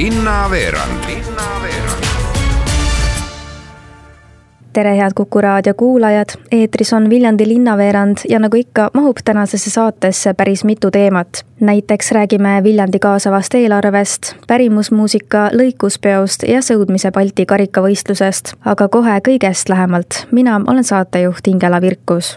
linnaveerand Linnaveerand tere, head Kuku raadio kuulajad, eetris on Viljandi linnaveerand ja nagu ikka, mahub tänasesse saatesse päris mitu teemat. näiteks räägime Viljandi kaasavast eelarvest, pärimusmuusika lõikuspeost ja sõudmise Balti karikavõistlusest, aga kohe kõigest lähemalt. mina olen saatejuht Ingela Virkus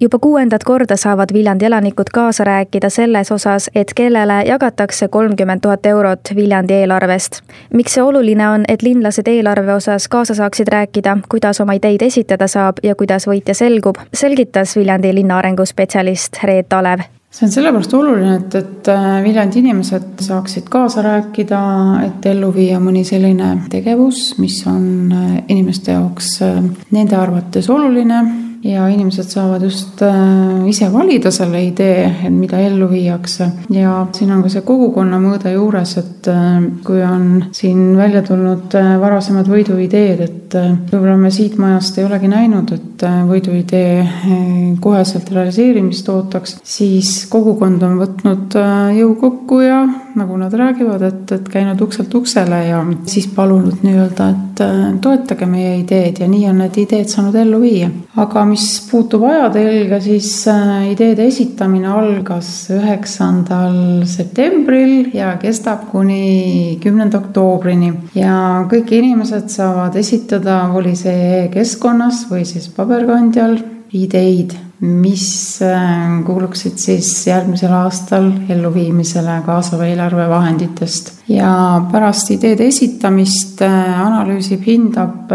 juba kuuendat korda saavad Viljandi elanikud kaasa rääkida selles osas, et kellele jagatakse kolmkümmend tuhat eurot Viljandi eelarvest. miks see oluline on, et linlased eelarve osas kaasa saaksid rääkida, kuidas oma ideid esitada saab ja kuidas võitja selgub, selgitas Viljandi linna arenguspetsialist Reet Alev see on sellepärast oluline, et, et äh, Viljandi inimesed saaksid kaasa rääkida, et ellu viia mõni selline tegevus, mis on äh, inimeste jaoks äh, nende arvates oluline ja inimesed saavad just äh, ise valida selle idee, et mida ellu viiakse. ja siin on ka see kogukonna mõõde juures, et äh, kui on siin välja tulnud äh, varasemad võiduideed, et võib-olla me siit majast ei olegi näinud, et võiduidee koheselt realiseerimist ootaks, siis kogukond on võtnud jõu kokku ja nagu nad räägivad, et, et käinud ukselt uksele ja siis palunud nii-öelda, et toetage meie ideed ja nii on need ideed saanud ellu viia. aga mis puutub ajatelge, siis äh, ideede esitamine algas üheksandal septembril ja kestab kuni kümnenda oktoobrini. ja kõik inimesed saavad esitada Volisee keskkonnas või siis paberkandjal ideid, mis äh, kuuluksid siis järgmisel aastal elluviimisele kaasava eelarve vahenditest. ja pärast ideede esitamist äh, analüüsib, hindab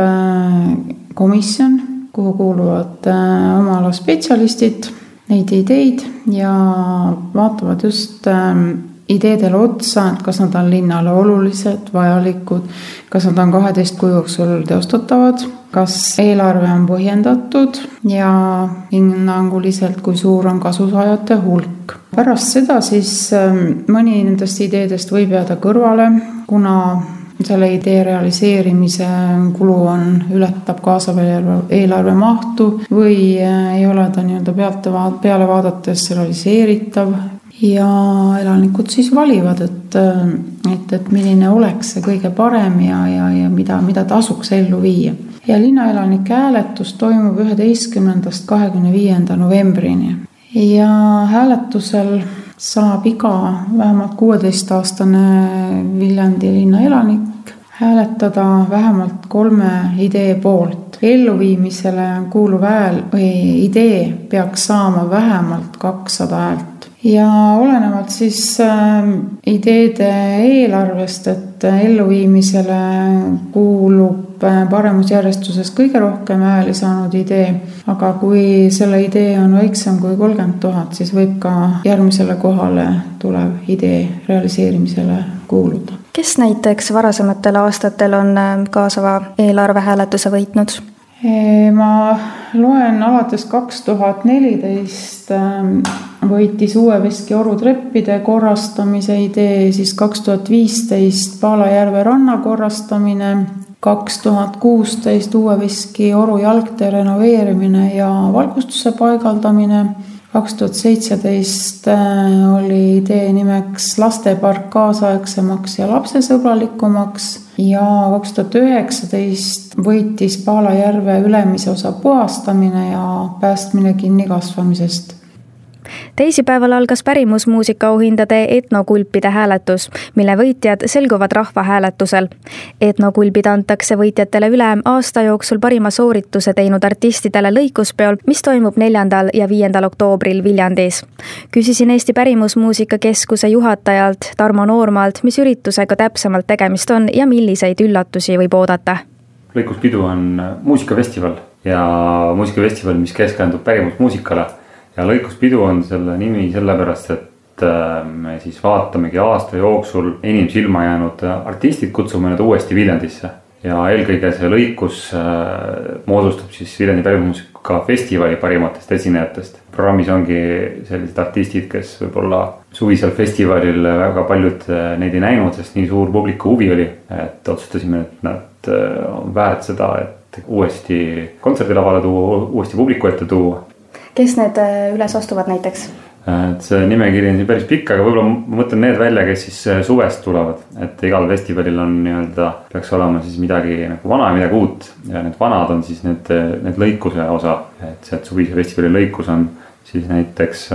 komisjon kuhu kuuluvad äh, oma ala spetsialistid, neid ideid ja vaatavad just ähm, ideedele otsa, et kas nad on linnale olulised, vajalikud, kas nad on kaheteist kuu jooksul teostatavad, kas eelarve on põhjendatud ja hinnanguliselt, kui suur on kasusaajate hulk. pärast seda siis ähm, mõni nendest ideedest võib jääda kõrvale, kuna selle idee realiseerimise kulu on, ületab kaasava eelarve, mahtu või äh, ei ole ta nii-öelda pealt, peale vaadates realiseeritav ja elanikud siis valivad, et, et, et milline oleks see kõige parem ja, ja, ja mida, mida tasuks ellu viia. ja linnaelanike hääletus toimub üheteistkümnendast kahekümne viienda novembrini ja hääletusel saab iga vähemalt kuueteistaastane Viljandi linna elanik hääletada vähemalt kolme idee poolt. elluviimisele kuuluv hääl või idee peaks saama vähemalt kakssada häält ja olenevalt siis ähm, ideede eelarvest, et elluviimisele kuulub äh, paremusjärjestuses kõige rohkem hääli saanud idee, aga kui selle idee on väiksem kui kolmkümmend tuhat, siis võib ka järgmisele kohale tulev idee realiseerimisele kuuluda. kes näiteks varasematel aastatel on äh, kaasava eelarvehääletuse võitnud? Ma loen alates kaks tuhat neliteist ähm, võitis Uue Veski orutreppide korrastamise idee, siis kaks tuhat viisteist Paalajärve ranna korrastamine, kaks tuhat kuusteist Uue Veski oru jalgtee renoveerimine ja valgustuse paigaldamine kaks tuhat seitseteist äh, oli idee nimeks lastepark kaasaegsemaks ja lapsesõbralikumaks ja kaks tuhat üheksateist võitis Paala järve ülemise osa puhastamine ja päästmine kinnikasvamisest teisipäeval algas pärimusmuusika auhindade etnokulpide hääletus, mille võitjad selguvad rahvahääletusel. etnokulbid antakse võitjatele üle aasta jooksul parima soorituse teinud artistidele lõikuspeol, mis toimub neljandal ja viiendal oktoobril Viljandis. küsisin Eesti Pärimusmuusika Keskuse juhatajalt Tarmo Noormaalt, mis üritusega täpsemalt tegemist on ja milliseid üllatusi võib oodata lõikuspidu on muusikafestival ja muusikafestival, mis keskendub pärimusmuusikale ja lõikuspidu on selle nimi sellepärast, et äh, me siis vaatamegi aasta jooksul enim silma jäänud artistid, kutsume nad uuesti Viljandisse. ja eelkõige see lõikus äh, moodustub siis Viljandi pärimusmuusika festivali parimatest esinejatest. programmis ongi sellised artistid, kes võib-olla suvisel festivalil väga paljud äh, neid ei näinud, sest nii suur publiku huvi oli, et otsustasime, et nad on väärt seda, et uuesti kontserdilavale tuua, uuesti publiku ette tuua kes need üles astuvad näiteks? et see nimekiri on siin päris pikk, aga võib-olla ma mõtlen need välja, kes siis suvest tulevad, et igal festivalil on nii-öelda, peaks olema siis midagi nagu vana ja midagi uut. ja need vanad on siis need, need lõikuse osa, et sealt suvise festivali lõikus on siis näiteks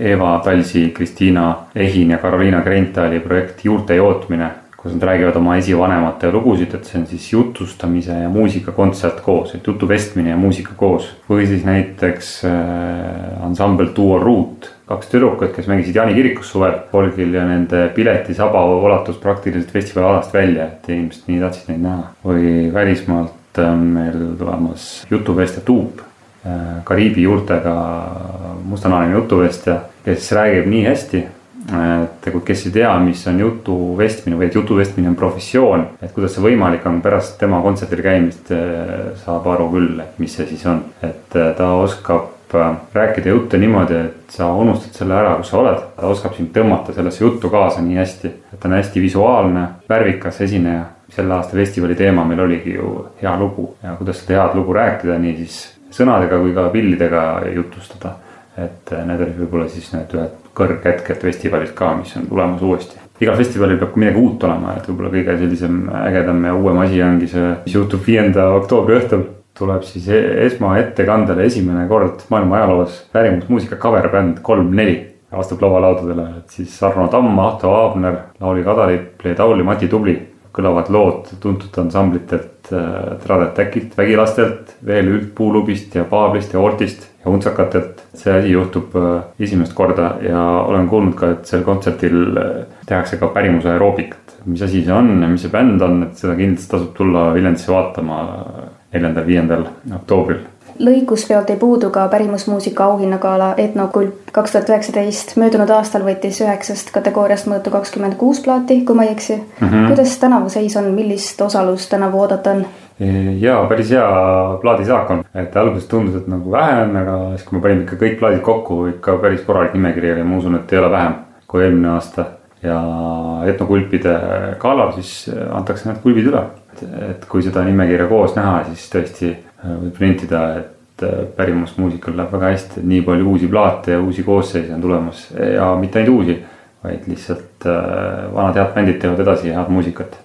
Eva Talsi, Kristiina Ehin ja Carolina Grentali projekt Juurte jootmine kus nad räägivad oma esivanemate lugusid, et see on siis jutustamise ja muusikakontsert koos, et jutuvestmine ja muusika koos. või siis näiteks äh, ansambel Duo Root, kaks tüdrukut, kes mängisid Jaani kirikus suvel folgil ja nende piletisaba ulatus praktiliselt festivali alast välja, et inimesed nii tahtsid neid näha. või välismaalt on meil tulemas jutuvestja Tuup äh,, Kariibi juurtega mustanahaline jutuvestja, kes räägib nii hästi et kui kes ei tea, mis on jutu vestmine või et jutu vestmine on professioon, et kuidas see võimalik on, pärast tema kontserdil käimist eh, saab aru küll, et mis see siis on. et eh, ta oskab eh, rääkida jutte niimoodi, et sa unustad selle ära, kus sa oled. ta oskab sind tõmmata sellesse juttu kaasa nii hästi, et ta on hästi visuaalne, värvikas esineja. selle aasta festivali teema meil oligi ju hea lugu ja kuidas seda head lugu rääkida, nii siis sõnadega kui ka pildidega jutustada. et need olid võib-olla siis need ühed kõrghetked festivalilt ka, mis on tulemas uuesti. igal festivalil peab ka midagi uut olema, et võib-olla kõige sellisem ägedam ja uuem asi ongi see, mis juhtub viienda oktoobri õhtul tuleb siis e-, esmaettekandele esimene kord maailma ajaloos pärimusmuusika cover bänd kolm neli astub laualaudadele, et siis Arno Tamm, Ahto Aabner, Lauri Kadalipp, Lee Tauli, Mati Tubli. kõlavad lood tuntud ansamblitelt äh, Tradet Täkilt, Vägilastelt, veel Üldpuulubist ja Paablist ja Ortist ja untsakatelt. see asi juhtub äh, esimest korda ja olen kuulnud ka, et sel kontserdil äh, tehakse ka pärimuse aeroobikat. mis asi see on ja mis see bänd on, et seda kindlasti tasub tulla Viljandisse vaatama neljandal, viiendal oktoobril lõiguspeolt ei puudu ka pärimusmuusika auhinnagala Etnokulp kaks tuhat üheksateist. möödunud aastal võttis üheksast kategooriast mõõtu kakskümmend kuus plaati, kui ma ei eksi mm. -hmm. kuidas tänavu seis on, millist osalust tänavu oodata on? Ja päris hea plaadisaak on, et alguses tundus, et nagu vähe on, aga siis, kui me panime ikka kõik plaadid kokku, ikka päris korralik nimekiri oli, ma usun, et ei ole vähem kui eelmine aasta. ja etnokulpide galal siis antakse need kulbid üle, et kui seda nimekirja koos näha, siis tõesti äh, võib nentida, et äh, pärimusmuusikal läheb väga hästi, et nii palju uusi plaate ja uusi koosseise on tulemas. Ja mitte ainult uusi, vaid lihtsalt äh, vanad head bändid teevad edasi head muusikat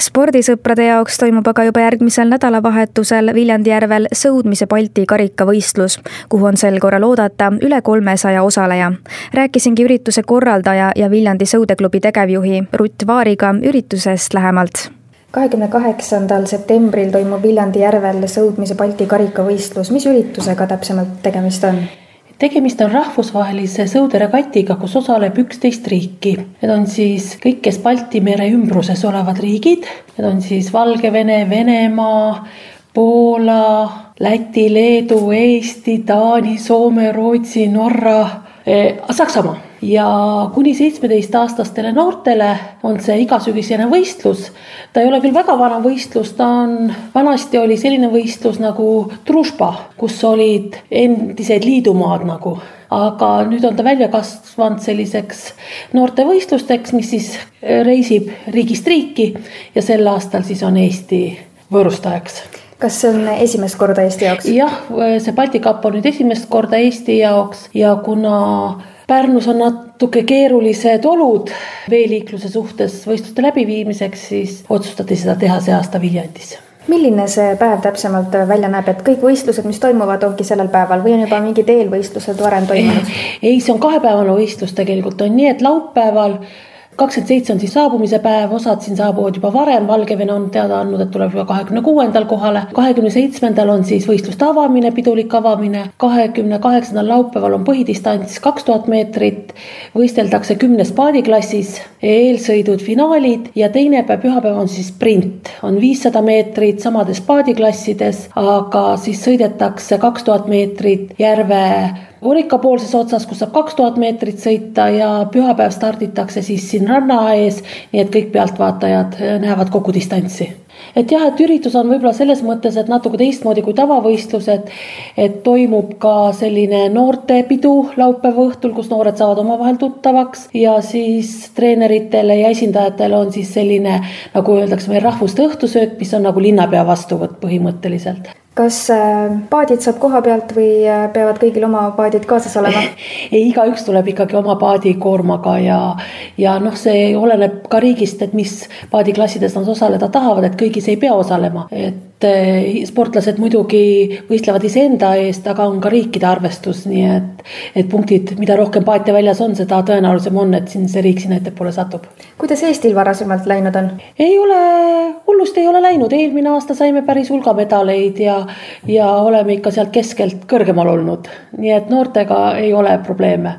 spordisõprade jaoks toimub aga juba järgmisel nädalavahetusel Viljandijärvel sõudmise Balti karikavõistlus, kuhu on sel korral oodata üle kolmesaja osaleja. rääkisingi ürituse korraldaja ja Viljandi sõudeklubi tegevjuhi Rutt Vaariga üritusest lähemalt kahekümne kaheksandal septembril toimub Viljandi järvel sõudmise Balti karikavõistlus, mis üritusega täpsemalt tegemist on? Tegemist on rahvusvahelise sõuderegatiga, kus osaleb üksteist riiki. Need on siis kõik, kes Balti mere ümbruses olevad riigid, need on siis Valgevene, Venemaa, Poola, Läti, Leedu, Eesti, Taani, Soome, Rootsi, Norra eh,, Saksamaa ja kuni seitsmeteistaastastele noortele on see igasügisene võistlus. ta ei ole küll väga vana võistlus, ta on, vanasti oli selline võistlus nagu Družba, kus olid endised liidumaad nagu, aga nüüd on ta välja kasvanud selliseks noortevõistlusteks, mis siis reisib riigist riiki ja sel aastal siis on Eesti võõrustajaks kas see on esimest korda Eesti jaoks? jah, see Balti kapp on nüüd esimest korda Eesti jaoks ja kuna Pärnus on natuke keerulised olud veeliikluse suhtes võistluste läbiviimiseks, siis otsustati seda teha see aasta Viljandis milline see päev täpsemalt välja näeb, et kõik võistlused, mis toimuvad, ongi sellel päeval või on juba mingid eelvõistlused varem toimunud? ei, see on kahepäevane võistlus tegelikult on nii, et laupäeval kakskümmend seitse on siis saabumise päev, osad siin saabuvad juba varem, Valgevene on teada andnud, et tuleb juba kahekümne kuuendal kohale. kahekümne seitsmendal on siis võistluste avamine, pidulik avamine. kahekümne kaheksandal laupäeval on põhidistants kaks tuhat meetrit. võisteldakse kümnes paadiklassis, eelsõidud, finaalid ja teine päev, pühapäev on siis sprint, on viissada meetrit samades paadiklassides, aga siis sõidetakse kaks tuhat meetrit järve Vorika poolses otsas, kus saab kaks tuhat meetrit sõita ja pühapäev starditakse siis siin ranna ees, nii et kõik pealtvaatajad äh, näevad kogu distantsi et jah, et üritus on võib-olla selles mõttes, et natuke teistmoodi kui tavavõistlused. et toimub ka selline noortepidu laupäeva õhtul, kus noored saavad omavahel tuttavaks ja siis treeneritele ja esindajatele on siis selline, nagu öeldakse meil rahvuste õhtusöök, mis on nagu linnapea vastuvõtt põhimõtteliselt kas äh, paadid saab koha pealt või äh, peavad kõigil oma paadid kaasas olema? ei, igaüks tuleb ikkagi oma paadikoormaga ja, ja noh, see oleneb ka riigist, et mis paadiklassides nad osaleda tahavad, et kõigis ei pea osalema, et äh, sportlased muidugi võistlevad iseenda eest, aga on ka riikide arvestus, nii et, et punktid, mida rohkem paate väljas on, seda tõenäolisem on, et siin see riik sinna ettepoole satub. kuidas Eestil varasemalt läinud on? ei ole, hullusti ei ole läinud, eelmine aasta saime päris hulga medaleid ja ja oleme ikka sealt keskelt kõrgemal olnud, nii et noortega ei ole probleeme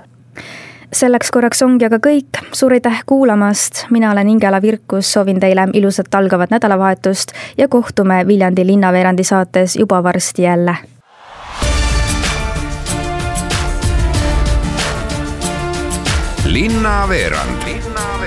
selleks korraks ongi aga kõik, suur aitäh kuulamast, mina olen Ingela Virkus, soovin teile ilusat algavat nädalavahetust ja kohtume Viljandi linnaveerandi saates juba varsti jälle. linnaveerand. Linna